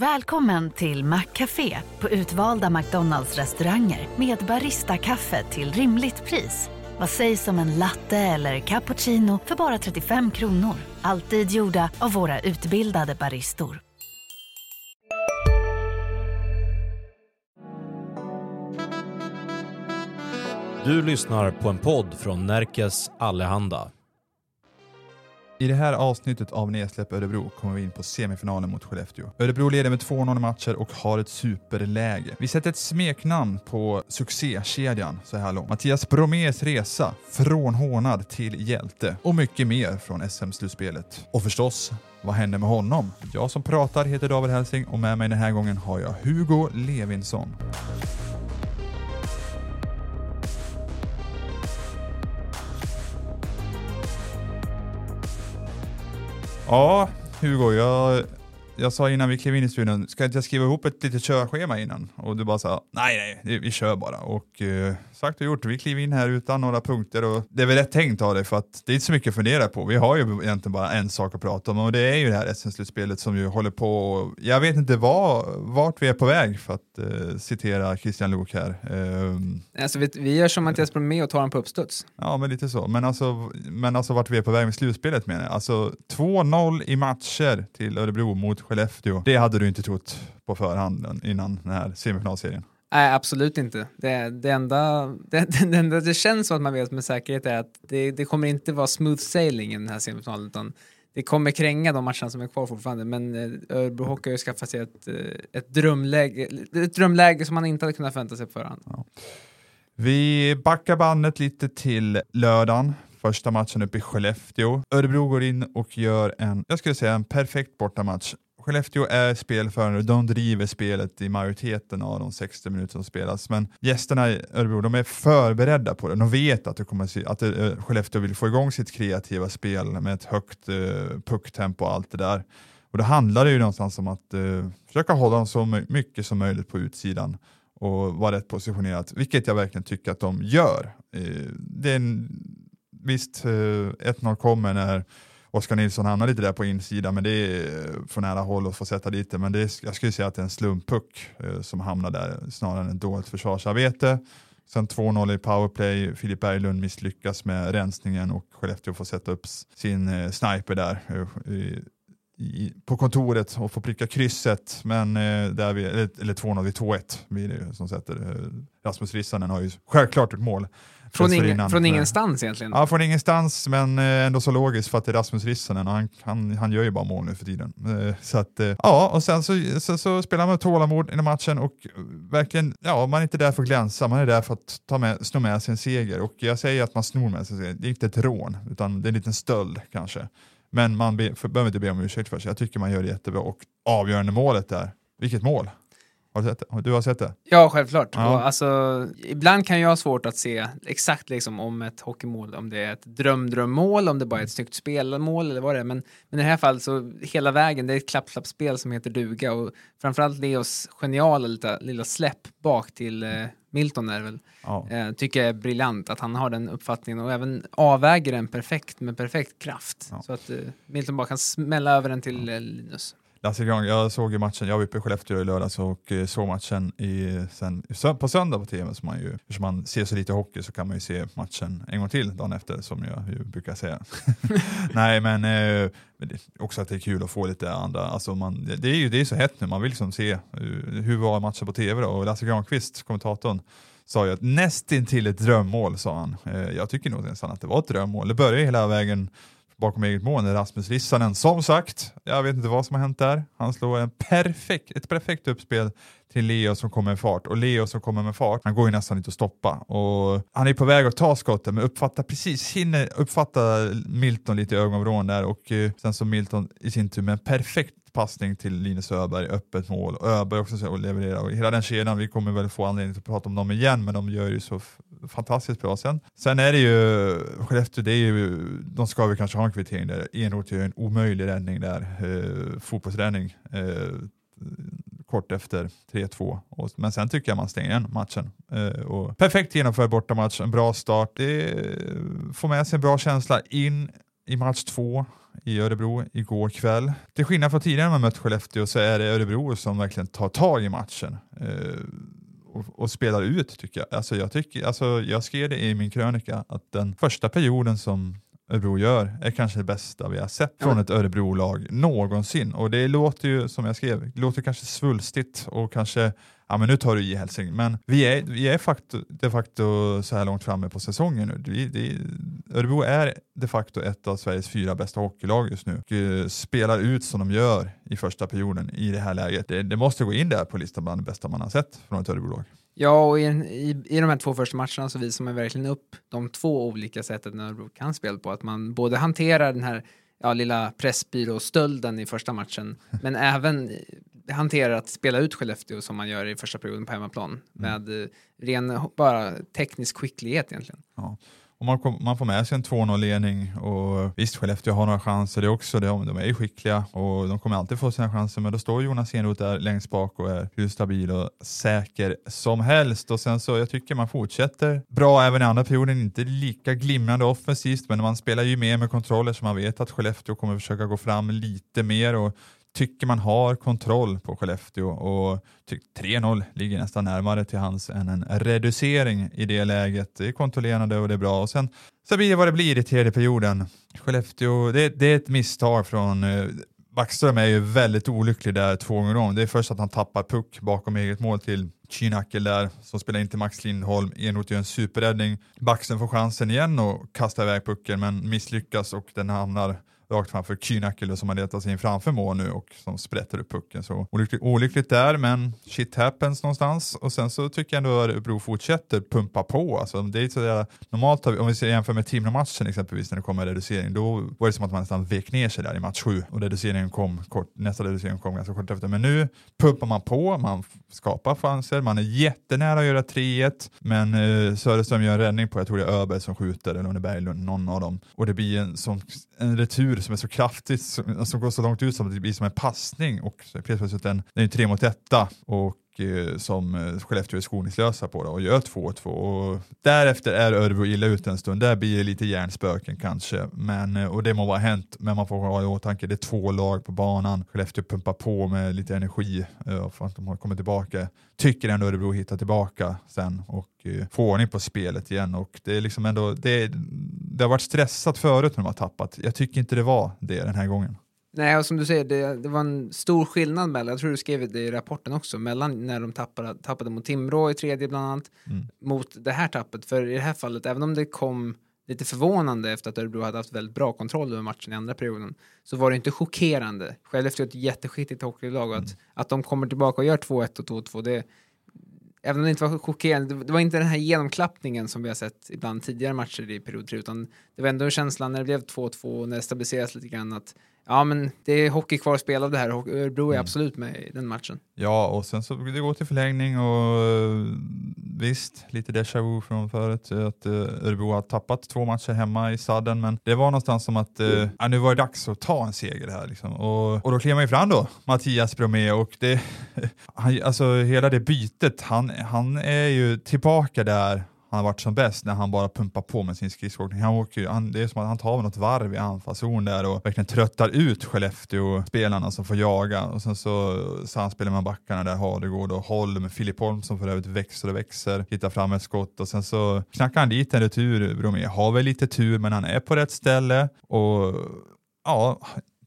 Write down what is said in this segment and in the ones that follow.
Välkommen till Maccafé på utvalda McDonalds restauranger med Baristakaffe till rimligt pris. Vad sägs om en latte eller cappuccino för bara 35 kronor? Alltid gjorda av våra utbildade baristor. Du lyssnar på en podd från Närkes Allehanda. I det här avsnittet av Nedsläpp Örebro kommer vi in på semifinalen mot Skellefteå. Örebro leder med 2-0 matcher och har ett superläge. Vi sätter ett smeknamn på succékedjan så här långt. Mattias Bromés resa från hånad till hjälte och mycket mer från SM-slutspelet. Och förstås, vad händer med honom? Jag som pratar heter David Helsing och med mig den här gången har jag Hugo Levinsson. Ja, Hugo, jag, jag sa innan vi klev in i studion, ska inte jag skriva ihop ett litet körschema innan? Och du bara sa, nej nej, vi kör bara. Och eh, sagt och gjort, vi kliver in här utan några punkter och det är väl rätt tänkt av dig för att det är inte så mycket att fundera på. Vi har ju egentligen bara en sak att prata om och det är ju det här SM-slutspelet som ju håller på. Och jag vet inte var, vart vi är på väg för att eh, citera Christian Lok här. Eh, alltså, vi, vi gör som Mattias Bromé och tar honom på uppstuds. Ja, men lite så. Men alltså, men alltså vart vi är på väg med slutspelet menar jag. Alltså 2-0 i matcher till Örebro mot Skellefteå. Det hade du inte trott på förhand innan den här semifinalserien. Nej, absolut inte. Det, det, enda, det, det enda det känns som att man vet med säkerhet är att det, det kommer inte vara smooth sailing i den här semifinalen, utan det kommer kränga de matcherna som är kvar fortfarande. Men eh, Örebro Hockey har ju skaffat sig ett, eh, ett, drömläge, ett drömläge som man inte hade kunnat förvänta sig på förhand. Ja. Vi backar bandet lite till lördagen första matchen uppe i Skellefteå. Örebro går in och gör en, jag skulle säga en perfekt bortamatch. Skellefteå är spelförande, de driver spelet i majoriteten av de 60 minuter som spelas, men gästerna i Örebro de är förberedda på det. De vet att, det kommer se, att det, Skellefteå vill få igång sitt kreativa spel med ett högt uh, pucktempo och allt det där. Och då handlar det ju någonstans om att uh, försöka hålla dem så mycket som möjligt på utsidan och vara rätt positionerat, vilket jag verkligen tycker att de gör. Uh, det är en, visst, 1-0 kommer när Oskar Nilsson hamnar lite där på insidan, men det är eh, från nära håll att få sätta dit det. Men det är, jag skulle säga att det är en slumppuck eh, som hamnar där snarare än ett dåligt försvarsarbete. Sen 2-0 i powerplay, Filip Berglund misslyckas med rensningen och Skellefteå får sätta upp sin eh, sniper där eh, i, på kontoret och får pricka krysset. Men eh, där vi, eller, eller 2-0 vid 2-1 blir det som sätter. Eh, Rasmus Rissanen har ju självklart ett mål. Från, ingen, från ingenstans egentligen? Ja, från ingenstans, men eh, ändå så logiskt för att det är Rasmus Rissanen han, han, han gör ju bara mål nu för tiden. Eh, så att, eh, ja, och sen så, så, så spelar man med tålamod i matchen och verkligen, ja, man är inte där för att glänsa, man är där för att ta med, sno med sig en seger. Och jag säger att man snor med sig en seger, det är inte ett rån, utan det är en liten stöld kanske. Men man be, för, behöver inte be om ursäkt för sig, jag tycker man gör det jättebra och avgörande målet där, vilket mål! Har du sett det? Du har sett det? Ja, självklart. Ja. Och alltså, ibland kan jag ha svårt att se exakt liksom om ett hockeymål, om det är ett drömdrömmål, om det bara är ett snyggt spelmål eller vad det är. Men, men i det här fallet så hela vägen, det är ett klapp-klapp-spel som heter duga och framförallt Leos geniala lilla, lilla släpp bak till eh, Milton är väl, ja. eh, tycker jag är briljant att han har den uppfattningen och även avväger den perfekt med perfekt kraft. Ja. Så att eh, Milton bara kan smälla över den till eh, Linus. Alltså, Lasse jag såg ju matchen, jag var uppe i Skellefteå i lördags och eh, såg matchen i, sen, på söndag på tv. Så man ju, eftersom man ser så lite hockey så kan man ju se matchen en gång till dagen efter som jag brukar säga. Nej men eh, också att det är kul att få lite andra, alltså man, det är ju det är så hett nu, man vill liksom se eh, hur var matchen på tv då och Lasse Granqvist, kommentatorn, sa ju att nästintill ett drömmål sa han. Eh, jag tycker nog nästan att det var ett drömmål. Det började hela vägen bakom eget mål är Rasmus Rissanen. Som sagt, jag vet inte vad som har hänt där. Han slår en perfekt, ett perfekt uppspel till Leo som kommer med fart och Leo som kommer med fart, han går ju nästan inte att stoppa och han är på väg att ta skottet men uppfattar precis, hinner uppfatta Milton lite i ögonvrån där och eh, sen så Milton i sin tur med en perfekt passning till Linus Öberg, öppet mål. Öberg också och levererar och hela den kedjan, vi kommer väl få anledning att prata om dem igen, men de gör ju så fantastiskt bra. Sen, sen är det ju, Skellefteå, det är ju, de ska väl kanske ha en kvittering där. Enroth gör en omöjlig räddning där, eh, fotbollsräddning. Eh, kort efter 3-2. Men sen tycker jag man stänger igen matchen. Eh, och perfekt genomförd bortamatch, en bra start. Det får med sig en bra känsla in i match två i Örebro igår kväll. Till skillnad från tidigare när man mött Skellefteå så är det Örebro som verkligen tar tag i matchen. Eh, och, och, spelar ut tycker jag. Alltså jag, tycker, alltså jag skrev det i min krönika att den första perioden som Örebro gör är kanske det bästa vi har sett från ett Örebro-lag någonsin. Och det låter ju, som jag skrev, det låter kanske svulstigt och kanske ja men nu tar du i Hälsing, men vi är, vi är facto, de facto så här långt framme på säsongen nu. Vi, det, Örebro är de facto ett av Sveriges fyra bästa hockeylag just nu och eh, spelar ut som de gör i första perioden i det här läget. Det, det måste gå in där på listan bland det bästa man har sett från ett Örebro-lag. Ja, och i, i, i de här två första matcherna så visar man verkligen upp de två olika sätten Örebro kan spela på. Att man både hanterar den här ja, lilla Pressbyrå-stölden i första matchen, men även hanterar att spela ut Skellefteå som man gör i första perioden på hemmaplan mm. med eh, ren bara teknisk skicklighet egentligen. Ja. Och man, kom, man, får med sig en 2-0-ledning och visst, Skellefteå har några chanser det också. De, de är ju skickliga och de kommer alltid få sina chanser, men då står Jonas Enroth där längst bak och är hur stabil och säker som helst. Och sen så, jag tycker man fortsätter bra även i andra perioden, inte lika glimrande offensivt, men man spelar ju mer med kontroller så man vet att Skellefteå kommer försöka gå fram lite mer och tycker man har kontroll på Skellefteå och 3-0 ligger nästan närmare till hans än en reducering i det läget. Det är kontrollerande och det är bra och sen så blir det vad det blir i tredje perioden. Skellefteå, det, det är ett misstag från eh, Backström är ju väldigt olycklig där två gånger om. Det är först att han tappar puck bakom eget mål till Kynackel där som spelar in till Max Lindholm. Enroth gör en superräddning. Backström får chansen igen och kastar iväg pucken men misslyckas och den hamnar rakt framför Kynakilö som har letat sig in framför mål nu och som sprätter upp pucken. Så olyckligt, olyckligt där, men shit happens någonstans. Och sen så tycker jag ändå att Örebro fortsätter pumpa på. Alltså, det är sådär, normalt, om vi jämför med Timrå-matchen exempelvis när det kommer reducering, då var det som att man nästan vek ner sig där i match sju och reduceringen kom kort, nästa reducering kom ganska kort efter. Men nu pumpar man på, man skapar chanser, man är jättenära att göra 3-1, men eh, Söderström gör en räddning på, jag tror det är Öberg som skjuter, eller om det är Berglund, någon av dem. Och det blir en, som, en retur som är så kraftigt, som, som går så långt ut som att det blir som en passning. Och plötsligt den, den är tre mot etta. Och eh, som eh, Skellefteå är skoningslösa på då, och gör 2-2 och därefter är Örebro illa ute en stund. Där blir det lite hjärnspöken kanske, men, eh, och det må vara hänt, men man får ha i åtanke det är två lag på banan. Skellefteå pumpar på med lite energi eh, för att de har kommit tillbaka. Tycker ändå Örebro hittar tillbaka sen och får ordning på spelet igen och det är liksom ändå, det, det har varit stressat förut när de har tappat. Jag tycker inte det var det den här gången. Nej, och som du säger, det, det, var en stor skillnad mellan, jag tror du skrev det i rapporten också, mellan när de tappade, tappade mot Timrå i tredje bland annat, mm. mot det här tappet. För i det här fallet, även om det kom lite förvånande efter att Örebro hade haft väldigt bra kontroll över matchen i andra perioden, så var det inte chockerande. Skellefteå är ett jätteskickligt hockeylag och att, mm. att de kommer tillbaka och gör 2-1 och 2-2, det, även om det inte var chockerande, det var inte den här genomklappningen som vi har sett ibland tidigare matcher i period 3, utan det var ändå känslan när det blev 2-2 och när det stabiliserades lite grann att ja, men det är hockey kvar att spela av det här. Örebro är mm. absolut med i den matchen. Ja, och sen så det går till förlängning och visst, lite déjà vu från förut att uh, Örebro har tappat två matcher hemma i sadden, men det var någonstans som att uh, ja, nu var det dags att ta en seger här liksom. och, och då klev man ju fram då, Mattias Bromé och det, han, alltså hela det bytet, han, han är ju tillbaka där han har varit som bäst när han bara pumpar på med sin skridskoåkning. Han åker han, det är som att han tar något varv i anfallszon där och verkligen tröttar ut Skellefteå-spelarna som får jaga och sen så samspelar man backarna där Hardegård och Holm, Filip Holm som för övrigt växer och växer, hittar fram ett skott och sen så knackar han dit en retur, Bromé. Har väl lite tur men han är på rätt ställe och ja,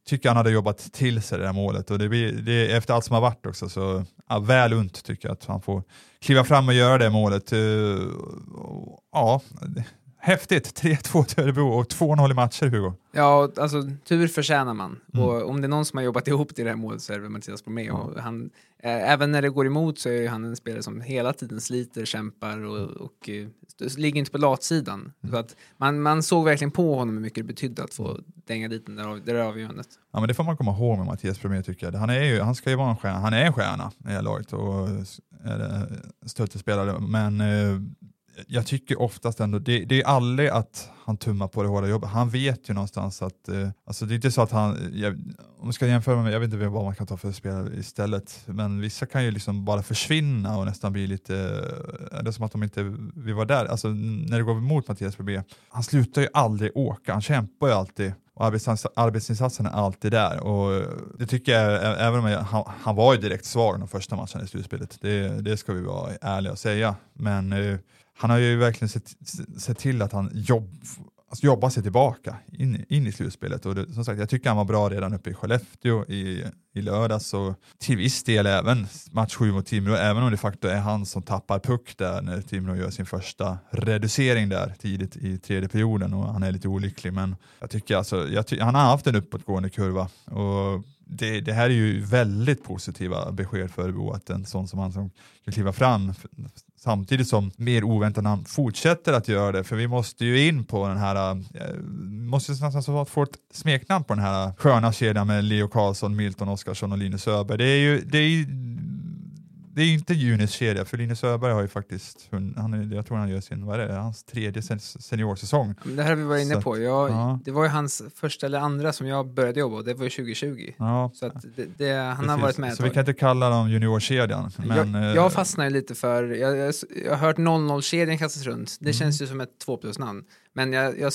tycker han hade jobbat till sig det där målet och det blir, det, efter allt som har varit också så ja, väl unt tycker jag att han får kliva fram och göra det målet. Uh, ja, häftigt. 3-2 till Örebro och 2-0 i matcher Hugo. Ja, alltså tur förtjänar man. Mm. Och om det är någon som har jobbat ihop till det här målet så är det Mattias Bromé. Och han, eh, även när det går emot så är han en spelare som hela tiden sliter, kämpar och, och, och uh, ligger inte på latsidan. Mm. Så att man, man såg verkligen på honom hur mycket det betydde att få dänga dit den där, det där avgörandet. Ja, men det får man komma ihåg med Mattias Bromé tycker jag. Han, är ju, han ska ju vara en stjärna. Han är en stjärna i det här laget och är stöttespelare. Men uh, jag tycker oftast ändå, det, det, är aldrig att han tummar på det hårda jobbet. Han vet ju någonstans att, eh, alltså det är inte så att han, jag, om man ska jämföra med, jag vet inte vad man kan ta för spelare istället, men vissa kan ju liksom bara försvinna och nästan bli lite, eh, är det som att de inte vill vara där, alltså när det går emot Mattias Bebé, han slutar ju aldrig åka, han kämpar ju alltid och arbetsinsatsen är alltid där. Och det tycker jag, även om jag, han, han var ju direkt svag de första matcherna i slutspelet, det, det ska vi vara ärliga och säga. Men eh, han har ju verkligen sett, sett till att han jobb, alltså jobbar sig tillbaka in, in i slutspelet. Och det, som sagt, jag tycker han var bra redan uppe i Skellefteå i, i lördags och till viss del även match 7 mot Timrå, även om det faktiskt är han som tappar puck där när Timrå gör sin första reducering där tidigt i tredje perioden och han är lite olycklig. Men jag tycker alltså, jag ty han har haft en uppåtgående kurva och det, det, här är ju väldigt positiva besked för Bo att en sån som han som kan kliva fram samtidigt som mer oväntat namn fortsätter att göra det, för vi måste ju in på den här, eh, måste nästan få ett smeknamn på den här sköna kedjan med Leo Karlsson, Milton Oskarsson och Linus Öberg. Det är ju, det är ju det är inte Junis kedja, för Linus Öberg har ju faktiskt, han jag tror han gör sin, vad är det, hans tredje seniorsäsong. Det här har vi varit inne på, jag, ja. det var ju hans första eller andra som jag började jobba och det var ju 2020. Ja. Så det, det, han Precis. har varit med Så vi kan inte kalla dem juniorkedjan. Men, jag, jag fastnar lite för, jag, jag, jag har hört 00-kedjan kastas runt, det mm. känns ju som ett 2 plus-namn. Men jag, jag,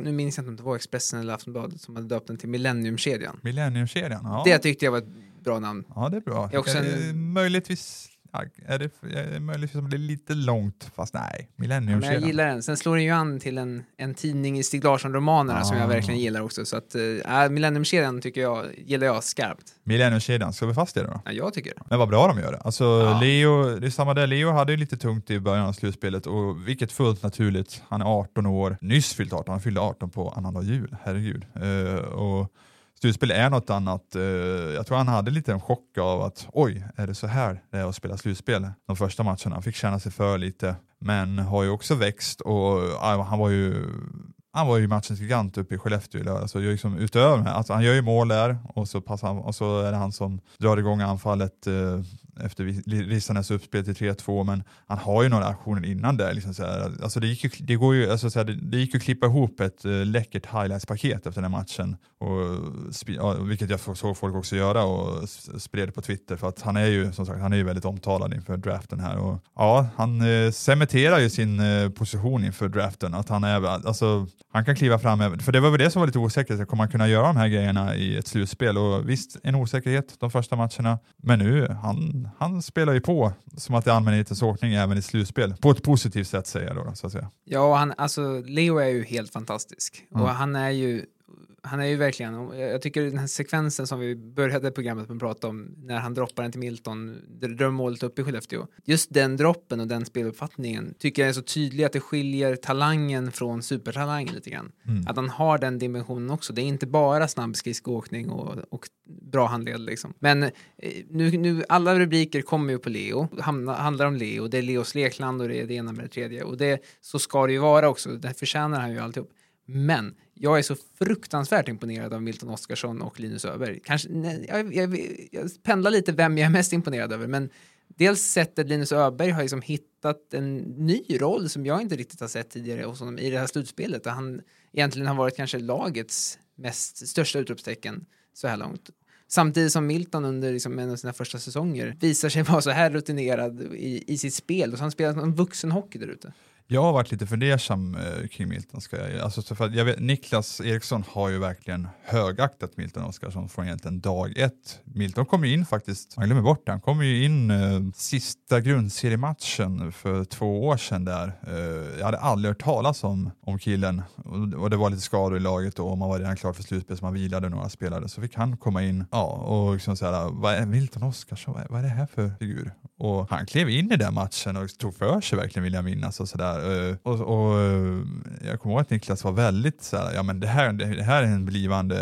nu minns jag inte om det var Expressen eller Aftonbladet som hade döpt den till Millenniumkedjan. Millenniumkedjan, ja. Det tyckte jag var bra namn. Ja, det är bra. Är också en... Möjligtvis är det, är det möjligtvis som det är lite långt, fast nej, Millennium ja, Jag gillar den. Sen slår den ju an till en, en tidning i Stig Larsson-romanerna ah. som jag verkligen gillar också. Så att äh, Millennium-kedjan tycker jag, gillar jag skarpt. Millennium-kedjan, ska vi fast det då? Ja, jag tycker det. Men vad bra de gör det. Alltså, ja. Leo, det är samma där, Leo hade ju lite tungt i början av slutspelet och vilket fullt naturligt. Han är 18 år, nyss fyllt 18, han fyllde 18 på annandag jul, herregud. Uh, och slutspel är något annat. Eh, jag tror han hade lite en chock av att oj, är det så här det är att spela slutspel de första matcherna. Han fick känna sig för lite, men har ju också växt och han var ju han var ju matchens gigant uppe i Skellefteå i lördags. Liksom utöver alltså han gör ju mål där och så, passar han, och så är det han som drar igång anfallet eh, efter Rissanes uppspel till 3-2, men han har ju några aktioner innan där. Liksom så här. Alltså det, gick ju, det, går ju, alltså så här, det, det gick ju att klippa ihop ett uh, läckert highlights-paket efter den här matchen, och, vilket jag såg folk också göra och spred på Twitter, för att han är ju som sagt han är ju väldigt omtalad inför draften här. Och, ja, han uh, cementerar ju sin uh, position inför draften, att han är, alltså, han kan kliva fram, för det var väl det som var lite osäkert, kommer han kunna göra de här grejerna i ett slutspel? Och visst, en osäkerhet de första matcherna, men nu, han han, spelar ju på som att det är allmänhetens åkning även i slutspel. På ett positivt sätt säger jag då, så att säga. Ja, han, alltså Leo är ju helt fantastisk. Mm. Och han är ju han är ju verkligen, jag tycker den här sekvensen som vi började programmet med att prata om, när han droppar den till Milton, drömmålet upp i Skellefteå. Just den droppen och den speluppfattningen tycker jag är så tydlig att det skiljer talangen från supertalangen lite grann. Mm. Att han har den dimensionen också. Det är inte bara snabb skridskoåkning och, och bra handled liksom. Men eh, nu, nu, alla rubriker kommer ju på Leo, hamna, handlar om Leo, det är Leos lekland och det är det ena med det tredje. Och det, så ska det ju vara också, det förtjänar han ju alltihop. Men jag är så fruktansvärt imponerad av Milton Oskarsson och Linus Öberg. Kanske, nej, jag, jag, jag, pendlar lite vem jag är mest imponerad över, men dels sättet Linus Öberg har liksom hittat en ny roll som jag inte riktigt har sett tidigare hos honom i det här slutspelet, där han egentligen har varit kanske lagets mest största utropstecken så här långt. Samtidigt som Milton under liksom en av sina första säsonger visar sig vara så här rutinerad i, i sitt spel och så har han spelat en vuxenhockey där ute. Jag har varit lite fundersam eh, kring Milton. Ska jag, alltså, för jag vet, Niklas Eriksson har ju verkligen högaktat Milton Oskarsson från egentligen dag ett. Milton kom ju in faktiskt, man glömmer bort det, han kom ju in eh, sista grundseriematchen för två år sedan där. Eh, jag hade aldrig hört talas om, om killen och, och det var lite skador i laget och man var redan klar för slutspel så man vilade några spelare. Så fick han komma in ja, och liksom så vad är Milton Oskarsson, vad, vad är det här för figur? Och han klev in i den matchen och tog för sig verkligen vill jag minnas och sådär här. Eh, och, och, eh, jag kommer ihåg att Niklas var väldigt så här, ja men det här, det, här är en blivande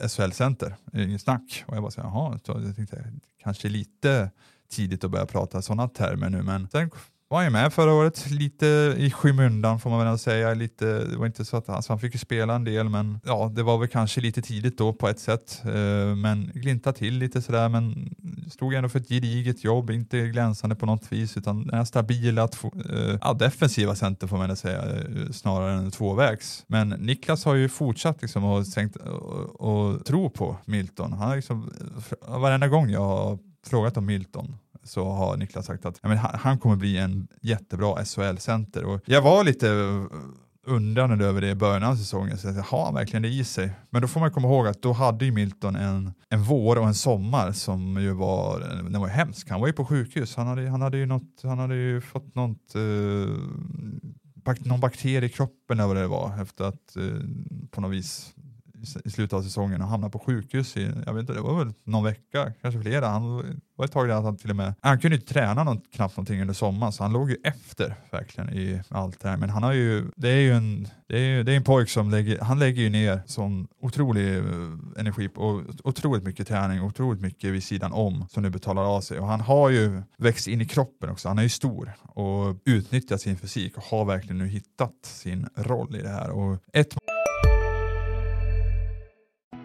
eh, SHL-center, inget snack. Och jag bara så jaha, så jag tänkte kanske lite tidigt att börja prata sådana termer nu men sen var ju med förra året, lite i skymundan får man väl säga. Lite, det var inte så att alltså han fick ju spela en del, men ja, det var väl kanske lite tidigt då på ett sätt. Eh, men glinta till lite sådär, men stod ändå för ett gediget jobb, inte glänsande på något vis, utan den här stabila, eh, ja, defensiva center får man väl säga, eh, snarare än tvåvägs. Men Niklas har ju fortsatt liksom och, tänkt, och, och tro på Milton. Han har liksom, varenda gång jag har frågat om Milton så har Niklas sagt att ja, men han kommer bli en jättebra SHL-center. Och jag var lite eh, undrande över det i början av säsongen. Så har han verkligen det i sig? Men då får man komma ihåg att då hade ju Milton en, en vår och en sommar som ju var, den var hemsk. Han var ju på sjukhus. Han hade, han hade, ju, något, han hade ju fått något eh, bak, någon bakterie i kroppen eller vad det var efter att eh, på något vis i slutet av säsongen och hamnade på sjukhus i, jag vet inte, det var väl någon vecka, kanske flera. Han var ett tag där att han till och med, han kunde inte träna något, knappt någonting under sommaren så han låg ju efter verkligen i allt det här. Men han har ju, det är ju en, det är, ju, det är en pojk som lägger, han lägger ju ner sån otrolig eh, energi och otroligt mycket träning, otroligt mycket vid sidan om som nu betalar av sig och han har ju växt in i kroppen också. Han är ju stor och utnyttjat sin fysik och har verkligen nu hittat sin roll i det här. Och ett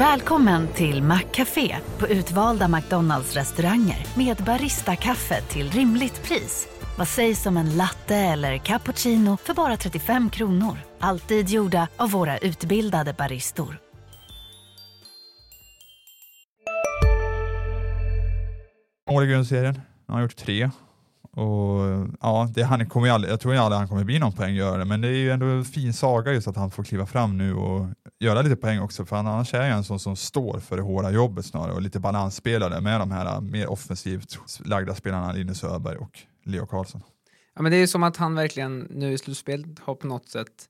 Välkommen till Maccafé på utvalda McDonalds restauranger med Baristakaffe till rimligt pris. Vad sägs om en latte eller cappuccino för bara 35 kronor? Alltid gjorda av våra utbildade baristor. mål i grundserien. Han har gjort tre. Och, ja, det, han kommer ju aldrig, jag tror aldrig han kommer bli någon poänggörare, men det är ju ändå en fin saga just att han får kliva fram nu och göra lite poäng också, för han annars är ju en sån som står för det hårda jobbet snarare och lite balansspelare med de här äh, mer offensivt lagda spelarna Linus Öberg och Leo Karlsson. Ja, men det är ju som att han verkligen nu i slutspelet har på något sätt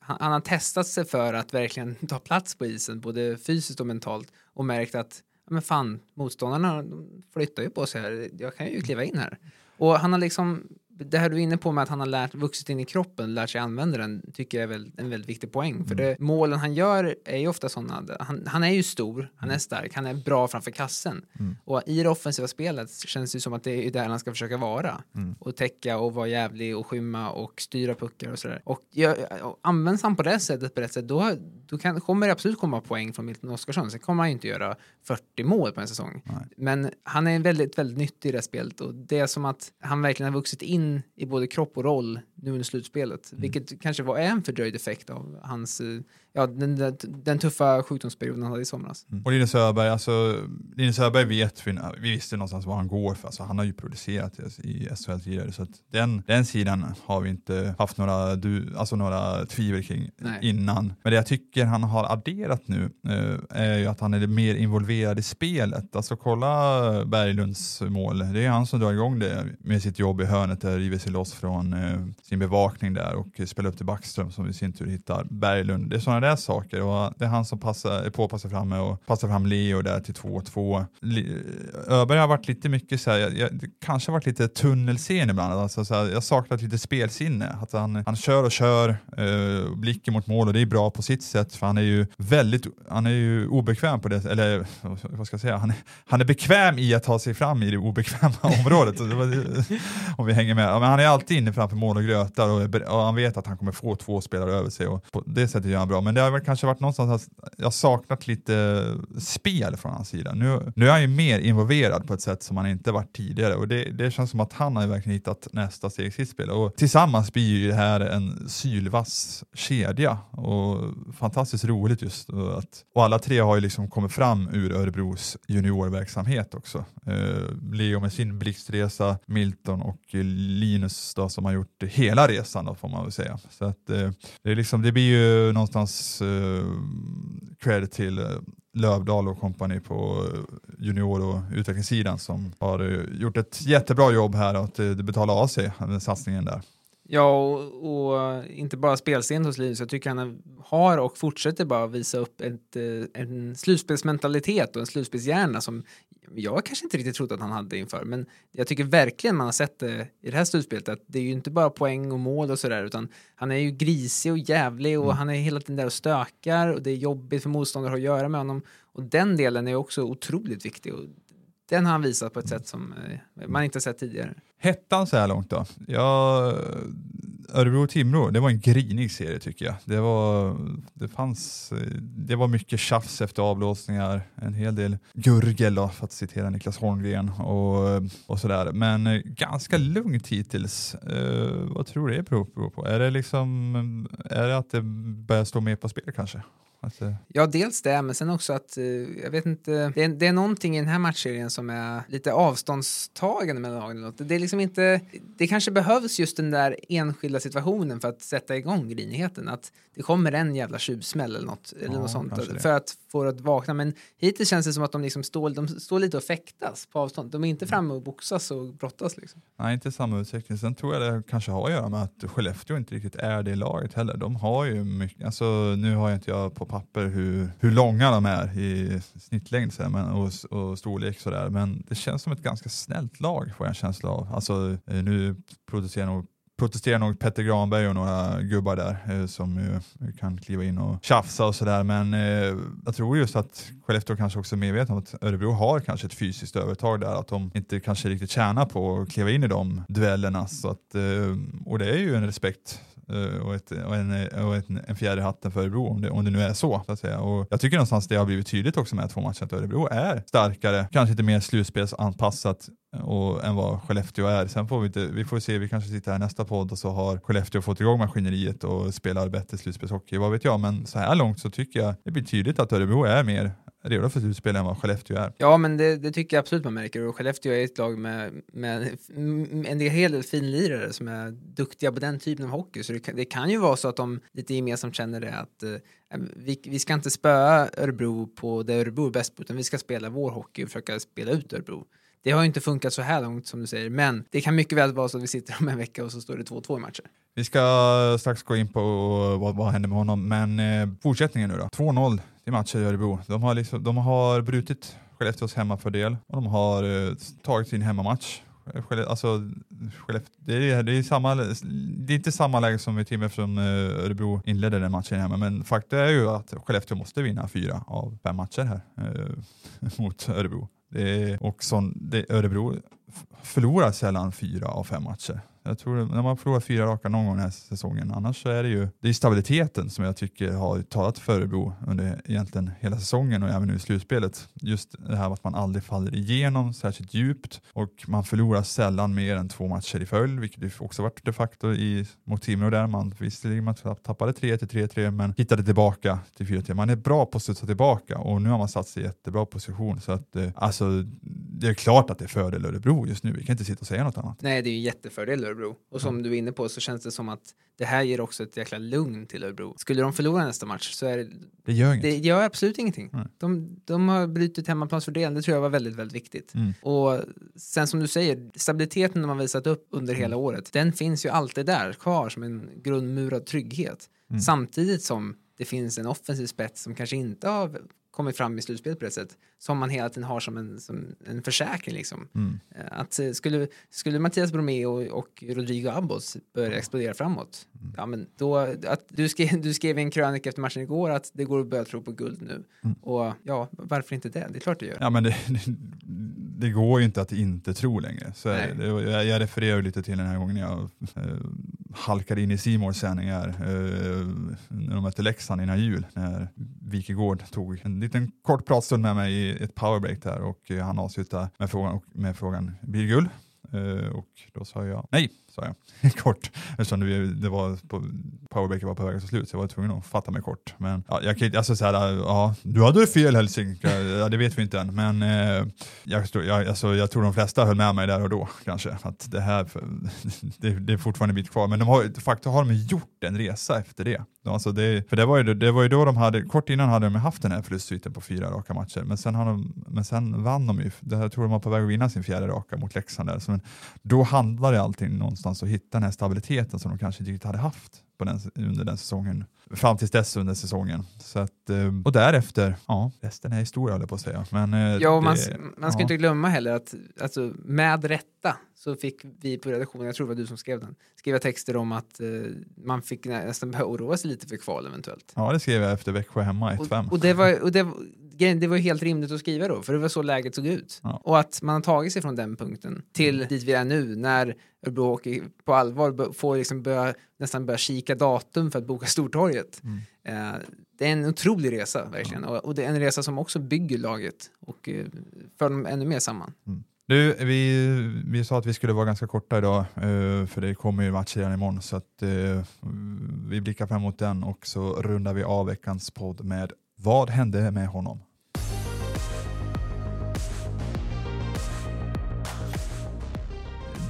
han, han, har testat sig för att verkligen ta plats på isen, både fysiskt och mentalt och märkt att men fan, motståndarna flyttar ju på sig här, jag kan ju kliva in här. Och han har liksom det här du är inne på med att han har lärt, vuxit in i kroppen, lärt sig använda den, tycker jag är väl en väldigt viktig poäng. Mm. För det, målen han gör är ju ofta sådana, han, han är ju stor, han är stark, han är bra framför kassen. Mm. Och i det offensiva spelet känns det som att det är där han ska försöka vara. Mm. Och täcka och vara jävlig och skymma och styra puckar och sådär. Och, jag, och används han på det sättet, på rätt sätt, då, då kan, kommer det absolut komma poäng från Milton Oskarsson. Sen kommer han ju inte göra 40 mål på en säsong. Nej. Men han är väldigt, väldigt nyttig i det spelet och det är som att han verkligen har vuxit in in i både kropp och roll nu under slutspelet, mm. vilket kanske var en fördröjd effekt av hans eh, ja, den, den, den, tuffa sjukdomsperioden han hade i somras. Mm. Och Linus Öberg, alltså, Linus Öberg vet vi, vi visste någonstans vad han går för, alltså, han har ju producerat i SHL tidigare, så den, den sidan har vi inte haft några, du, alltså några tvivel kring Nej. innan. Men det jag tycker han har adderat nu eh, är ju att han är mer involverad i spelet. Alltså kolla Berglunds mål, det är han som drar igång det med sitt jobb i hörnet där, river sig loss från eh, sin bevakning där och spelar upp till Backström som i sin tur hittar Berglund. Det är sådana där saker och det är han som passar, är påpassar fram och passar fram Leo där till 2-2. Öberg har varit lite mycket så här, jag, jag, kanske varit lite tunnelseende ibland, alltså så här, jag saknat lite spelsinne. Att han, han kör och kör, eh, blicken mot mål och det är bra på sitt sätt för han är ju väldigt, han är ju obekväm på det, eller vad ska jag säga, han är, han är bekväm i att ta sig fram i det obekväma området. om vi hänger med. Men han är alltid inne framför mål och grötar och, och han vet att han kommer få två spelare över sig och på det sättet gör han bra. Men det har väl kanske varit någonstans att jag saknat lite spel från hans sida. Nu, nu är han ju mer involverad på ett sätt som han inte varit tidigare och det, det känns som att han har ju verkligen hittat nästa steg i sitt spel och tillsammans blir ju det här en sylvass kedja och fantastiskt roligt just att och alla tre har ju liksom kommit fram ur Örebros juniorverksamhet också. Eh, Leo med sin blixtresa, Milton och Linus då, som har gjort helt hela resan då, får man väl säga. Så att, eh, det, är liksom, det blir ju någonstans eh, cred till eh, Lövdal och kompani på eh, junior och utvecklingssidan som har eh, gjort ett jättebra jobb här och att eh, det betalar av sig, den satsningen där. Ja, och, och, eh, inte bara spelscen hos Linus. Jag tycker han har och fortsätter bara visa upp ett, en slutspelsmentalitet och en slutspelshjärna som jag kanske inte riktigt trodde att han hade inför. Men jag tycker verkligen man har sett det i det här slutspelet att det är ju inte bara poäng och mål och sådär utan han är ju grisig och jävlig och mm. han är hela tiden där och stökar och det är jobbigt för motståndare att göra med honom. Och den delen är också otroligt viktig och den har han visat på ett sätt som eh, man inte sett tidigare. Hettan så här långt då? Ja, Örebro-Timrå, det var en grinig serie tycker jag. Det var, det fanns, det var mycket tjafs efter avblåsningar, en hel del gurgel då, för att citera Niklas Holmgren och, och sådär. Men eh, ganska lugnt hittills. Uh, vad tror du det beror på? Är det liksom, är det att det börjar stå mer på spel kanske? Att, ja, dels det, men sen också att eh, jag vet inte, det är, det är någonting i den här matchserien som är lite avståndstagande mellan lagen. Det är liksom inte, det kanske behövs just den där enskilda situationen för att sätta igång grinigheten. Att det kommer en jävla tjuvsmäll eller något, eller ja, något sånt för att få det att vakna. Men hittills känns det som att de liksom står, de står lite och fäktas på avstånd. De är inte framme och boxas och brottas liksom. Nej, inte samma utsträckning. Sen tror jag det kanske har att göra med att Skellefteå inte riktigt är det laget heller. De har ju mycket, alltså nu har jag inte jag på papper hur, hur långa de är i snittlängd men, och, och storlek sådär, men det känns som ett ganska snällt lag får jag en känsla av. Alltså eh, nu producerar nog protesterar nog Petter Granberg och några gubbar där eh, som ju kan kliva in och tjafsa och sådär. Men eh, jag tror just att Skellefteå kanske också är medvetna om att Örebro har kanske ett fysiskt övertag där, att de inte kanske riktigt tjänar på att kliva in i de duellerna. Så att, eh, och det är ju en respekt Eh, och, ett, och, en, eh, och ett, en fjärde hatten för Örebro om det, om det nu är så. så att säga. Och jag tycker någonstans det har blivit tydligt också med två matcher att Örebro är starkare, kanske inte mer slutspelsanpassat eh, och, än vad Skellefteå är. Sen får vi, inte, vi får se, vi kanske sitter här nästa podd och så har Skellefteå fått igång maskineriet och spelar bättre slutspelshockey, vad vet jag. Men så här långt så tycker jag det blir tydligt att Örebro är mer redo för slutspel typ än vad Skellefteå är. Ja, men det, det, tycker jag absolut man märker och Skellefteå är ett lag med, med en hel del finlirare som är duktiga på den typen av hockey, så det kan, det kan ju vara så att de lite gemensamt känner det att eh, vi, vi ska inte spöa Örebro på det Örebro är bäst på, utan vi ska spela vår hockey och försöka spela ut Örebro. Det har ju inte funkat så här långt som du säger, men det kan mycket väl vara så att vi sitter om en vecka och så står det 2-2 i matcher. Vi ska strax gå in på vad, vad händer med honom, men eh, fortsättningen nu då. 2-0 i matcher i Örebro. De har, liksom, de har brutit Skellefteås hemmafördel och de har eh, tagit sin hemmamatch. Alltså, det, är, det, är samma, det är inte samma läge som i Timrå eftersom eh, Örebro inledde den matchen hemma, men faktum är ju att Skellefteå måste vinna fyra av fem matcher här eh, mot Örebro. Det är, och sån, det, Örebro förlorar sällan fyra av fem matcher. Jag tror när man förlorar fyra raka någon gång den här säsongen, annars så är det ju det är stabiliteten som jag tycker har talat för Örebro under egentligen hela säsongen och även nu i slutspelet. Just det här att man aldrig faller igenom särskilt djupt och man förlorar sällan mer än två matcher i följd, vilket också varit de facto i, mot Timrå där. Man visserligen man tappade 3 till 3-3 men hittade tillbaka till 4-3. Man är bra på att studsa tillbaka och nu har man satt sig i jättebra position så att eh, alltså det är klart att det är fördel Örebro just nu. Vi kan inte sitta och säga något annat. Nej, det är ju jättefördel Örebro. Och som du är inne på så känns det som att det här ger också ett jäkla lugn till Örebro. Skulle de förlora nästa match så är det... Det gör inget. Det gör absolut ingenting. De, de har brutit hemmaplansfördelen, det tror jag var väldigt, väldigt viktigt. Mm. Och sen som du säger, stabiliteten de har visat upp under hela mm. året, den finns ju alltid där kvar som en grundmurad trygghet. Mm. Samtidigt som det finns en offensiv spets som kanske inte har kommit fram i slutspelet på det sättet som man hela tiden har som en, som en försäkring. Liksom. Mm. Eh, att eh, skulle, skulle Mattias Bromé och, och Rodrigo Abos börja explodera framåt, mm. ja, men då, att du, skrev, du skrev i en krönika efter matchen igår att det går att börja tro på guld nu. Mm. Och ja, varför inte det? Det är klart det gör. Ja, men det, det går ju inte att inte tro längre. Så jag, jag refererar lite till den här gången jag eh, halkade in i Simors sändningar eh, när de mötte Leksand innan jul, när Wikegård tog en liten kort pratstund med mig i ett powerbreak där och eh, han avslutade med frågan, med frågan blir det guld? Eh, och då sa jag nej, sa jag kort. Eftersom det, det var på, powerbreaker var på väg att ta slut så jag var tvungen att fatta mig kort. Men ja, jag kan alltså så här, ja, du hade fel Helsing, ja, det vet vi inte än. Men eh, jag, jag, alltså, jag tror de flesta höll med mig där och då kanske. Att det här, det, det är fortfarande en bit kvar. Men de har, de facto har de gjort en resa efter det. Alltså det, för det var, ju, det var ju då de hade, kort innan hade de haft den här förlustsviten på fyra raka matcher, men sen, har de, men sen vann de ju, det här tror de var på väg att vinna sin fjärde raka mot Leksand där, så men då handlade allting någonstans att hitta den här stabiliteten som de kanske inte riktigt hade haft på den, under den säsongen, fram tills dess under säsongen. Så att, eh, och därefter, ja, resten är historia höll på att säga. Men, eh, ja, man, man ska ja. inte glömma heller att alltså, med rätta så fick vi på redaktionen, jag tror det var du som skrev den, skriva texter om att uh, man fick nästan börja oroa sig lite för kval eventuellt. Ja, det skrev jag efter Växjö hemma 1-5. Och, och, det var, och det, det var helt rimligt att skriva då, för det var så läget såg ut. Ja. Och att man har tagit sig från den punkten till dit vi är nu, när Örebro Hockey på allvar får liksom börja, nästan börja kika datum för att boka Stortorget. Mm. Eh, det är en otrolig resa, verkligen. Och, och det är en resa som också bygger laget och eh, för dem ännu mer samman. Du, vi, vi sa att vi skulle vara ganska korta idag, eh, för det kommer ju match redan imorgon, så att eh, vi blickar fram emot den och så rundar vi av veckans podd med vad hände med honom?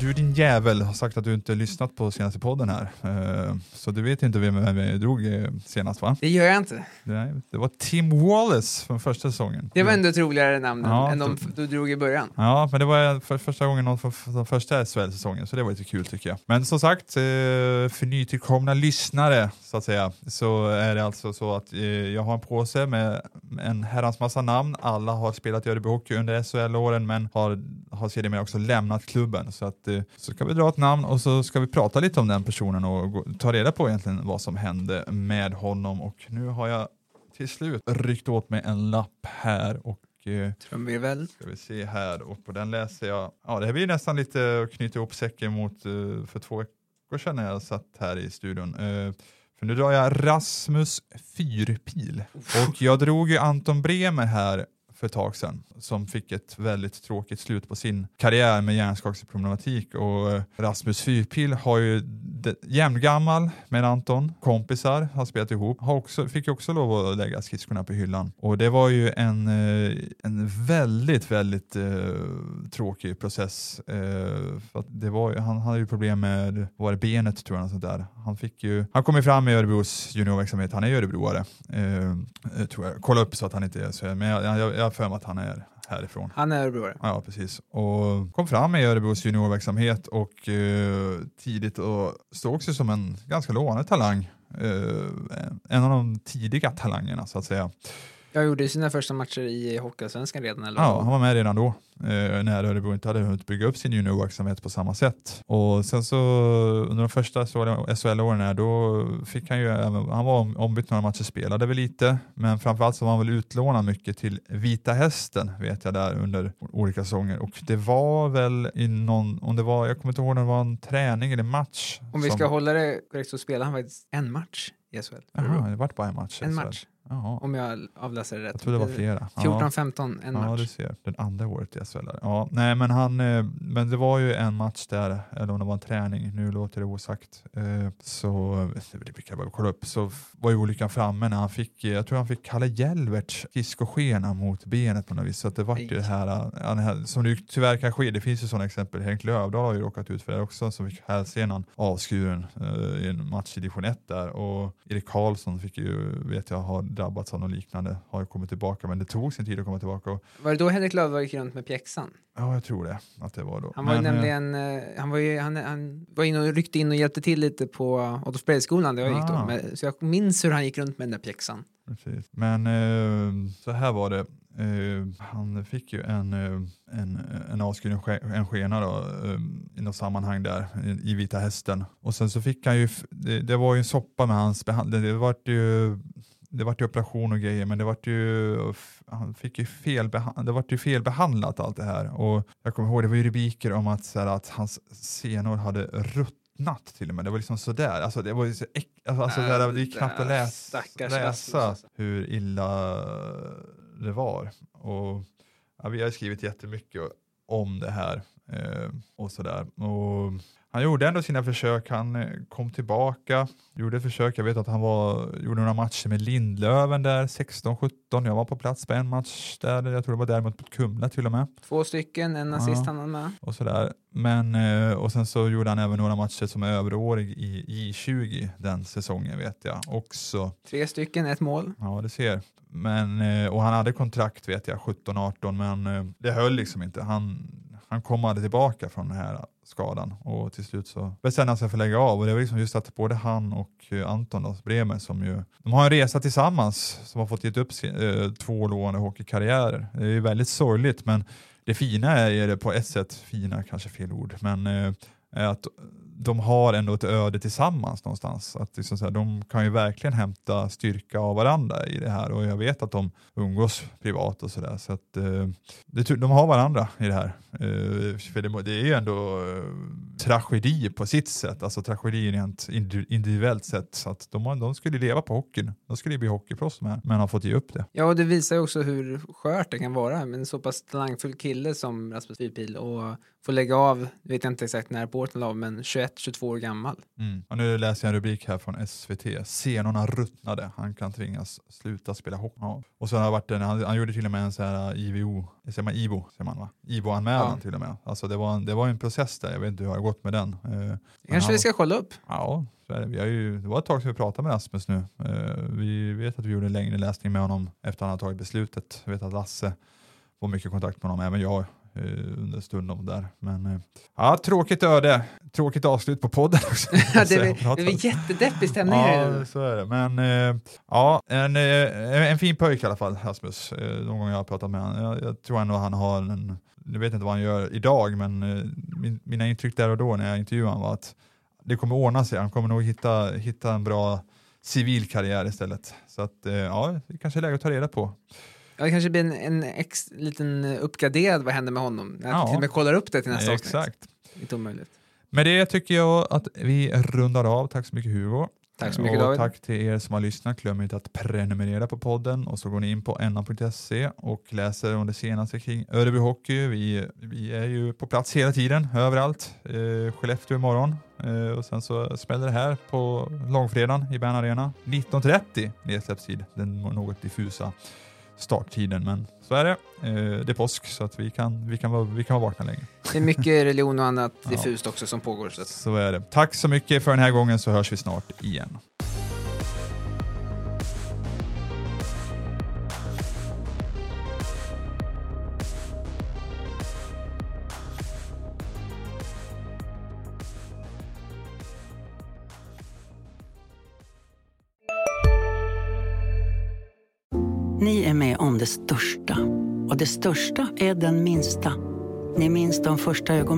Du din jävel har sagt att du inte lyssnat på senaste podden här, eh, så du vet inte vem vem vi drog eh, senast va? Det gör jag inte. Nej, det var Tim Wallace från första säsongen. Det var ändå ett roligare namn Ja, än de du drog i början. Ja, men det var för första gången någon från den första SHL-säsongen, så det var lite kul tycker jag. Men som sagt, eh, för nytillkomna lyssnare så att säga, så är det alltså så att jag har en påse med en herrans massa namn. Alla har spelat i Örebro Hockey under SHL-åren, men har, har sedermera också lämnat klubben. Så att så ska vi dra ett namn och så ska vi prata lite om den personen och ta reda på egentligen vad som hände med honom. Och nu har jag till slut ryckt åt mig en lapp här och eh, Trumvirvel. Ska vi se här och på den läser jag, ja det här blir nästan lite att knyta ihop säcken mot eh, för två veckor sedan när jag satt här i studion. Eh, för nu drar jag Rasmus Fyrpil och jag drog ju Anton Bremer här för ett tag sedan som fick ett väldigt tråkigt slut på sin karriär med hjärnskakningsproblematik och eh, Rasmus Fyrpil har ju jämngammal med Anton, kompisar, har spelat ihop, har också, fick ju också lov att lägga skridskorna på hyllan och det var ju en, eh, en väldigt, väldigt eh, tråkig process. Eh, för att det var, ju- han hade ju problem med var det benet tror jag, sånt där. Han, fick ju, han kom ju fram i Örebros juniorverksamhet, han är ju örebroare. Eh, eh tror jag. Kolla upp så att han inte är så, men jag, jag, jag har för mig att han är härifrån. Han är örebroare. Ja, precis. Och kom fram i Örebros juniorverksamhet och eh, tidigt och sågs ju som en ganska lovande talang. Eh, en av de tidiga talangerna så att säga. Jag gjorde sina första matcher i Hockeyallsvenskan redan. Eller? Ja, han var med redan då, eh, när Örebro inte hade hunnit bygga upp sin juniorverksamhet på samma sätt. Och sen så under de första SHL-åren här, då fick han ju, han var om- ombytt några matcher, spelade väl lite, men framförallt så var han väl utlånad mycket till Vita Hästen, vet jag, där under olika säsonger. Och det var väl i någon, om det var, jag kommer inte ihåg om det var en träning eller match. Om vi som- ska hålla det korrekt så spelade han faktiskt en match i SHL. Jaha, det vart bara en match. En match, Jaha. om jag avläser det rätt. Jag tror det var flera. Ja. 14-15, en Ja, match. du ser. Den andra året i SHL. Ja, nej, men, han, eh, men det var ju en match där, eller om det var en träning, nu låter det osagt. Eh, Så, det brukar jag bara kolla upp, så var ju olyckan framme när han fick, eh, jag tror han fick Kalle Jelverts skridskoskena mot benet på något vis. Så att det var ju det här, eh, ja, som det tyvärr kan ske, det finns ju sådana exempel. Henk Lövdahl har ju råkat ut för det också, som fick hälsenan avskuren eh, i en match i division 1 där. Och Erik Karlsson fick ju, vet jag, har drabbats av något liknande, har ju kommit tillbaka, men det tog sin tid att komma tillbaka. Och, Var det då Henrik Löfdahl gick runt med pjäxan? Ja, jag tror det. Att det var då. Han var Men, eh, nämligen, eh, han var ju, han, han var inne och ryckte in och hjälpte till lite på Adolfsbergsskolan där jag gick då. Ah. Men, så jag minns hur han gick runt med den där pjäxan. Precis. Men eh, så här var det. Eh, han fick ju en, eh, en, en avskuren ske- en skena då, eh, i något sammanhang där i, i Vita Hästen. Och sen så fick han ju, det, det var ju en soppa med hans behandling. Det vart ju det vart ju operation och grejer men det vart ju, han fick ju fel, det vart ju felbehandlat allt det här. Och jag kommer ihåg det var ju rubriker om att, så här, att hans senor hade ruttnat till och med. Det var liksom sådär, alltså det var ju så äck, alltså, alltså, Äh, det gick knappt att läsa, läsa alltså. hur illa det var. Och, ja, vi har skrivit jättemycket om det här eh, och sådär. Och han gjorde ändå sina försök, han eh, kom tillbaka, gjorde försök, jag vet att han var, gjorde några matcher med Lindlöven där, 16-17, jag var på plats på en match där, jag tror det var däremot mot Kumla till och med. Två stycken, en assist Ja. han hade med. Och, sådär. Men, eh, och sen så gjorde han även några matcher som överårig i J20 den säsongen vet jag också. Tre stycken, ett mål. Ja, det ser. Men, eh, och han hade kontrakt vet jag, 17-18, men det höll liksom inte. Han, han kom aldrig tillbaka från den här skadan och till slut så bestämde han sig för att lägga av och det var liksom just att både han och eh, Anton då, Bremer som ju, de har en resa tillsammans som har fått gett upp sin, eh, två lovande hockeykarriärer. Det är ju väldigt sorgligt men det fina är det på ett sätt, fina kanske fel ord, men eh, är att de har ändå ett öde tillsammans någonstans. Att liksom så här, de kan ju verkligen hämta styrka av varandra i det här och jag vet att de umgås privat och sådär. Så att, eh, det, de har varandra i det här. Eh, för det, det, är ju ändå eh, tragedi på sitt sätt, alltså tragedi rent individuellt sett. Så att de, de skulle leva på hockeyn, de skulle bli hockeyproffs med, men har fått ge upp det. Ja, och det visar ju också hur skört det kan vara med en så pass talangfull kille som Rasmus Fyrpil och få lägga av, vet jag inte exakt när la av, men 21-22 år gammal. Mm. Och nu läser jag en rubrik här från SVT. Senorna ruttnade, han kan tvingas sluta spela hockey. Och så har varit en, han, han, gjorde till och med en sån här IVO, säger man IVO, säger man va? IVO-anmälan ja. till och med. Alltså det var, en, det var en process där, jag vet inte hur det har gått med den. Uh, kanske vi ska kolla upp. Ja, det. Vi har ju, det var ett tag sedan vi pratade med Rasmus nu. Uh, vi vet att vi gjorde en längre läsning med honom efter att han har tagit beslutet. Jag vet att Lasse får mycket kontakt med honom, även jag Eh, under stunden där. Men eh, ja, tråkigt öde. Tråkigt avslut på podden också. det är jättedeppig stämning ja, så är det. Men eh, ja, en, en fin pojk i alla fall, Rasmus. De gånger jag har pratat med honom. Jag, jag tror ändå han har en, jag vet inte vad han gör idag, men min, mina intryck där och då när jag intervjuade honom var att det kommer ordna sig. Han kommer nog hitta, hitta en bra civil karriär istället. Så att ja, det kanske är läge att ta reda på. Ja, det kanske blir en, en ex, liten uppgraderad vad händer med honom. När ja. till och med kollar upp det till nästa Exakt. avsnitt. Inte omöjligt. Med det tycker jag att vi rundar av. Tack så mycket Hugo. Tack så mycket och David. Tack till er som har lyssnat. Glöm inte att prenumerera på podden och så går ni in på enna.se och läser om det senaste kring Örebro Hockey. Vi, vi är ju på plats hela tiden, överallt. Eh, Skellefteå imorgon eh, och sen så smäller det här på långfredagen i Bern Arena. 19.30 nedsläppstid, den något diffusa starttiden, men så är det. Eh, det är påsk så att vi kan, vi kan, vara, vi kan vara vakna länge. Det är mycket religion och annat diffust också som pågår. Så. så är det. Tack så mycket för den här gången så hörs vi snart igen.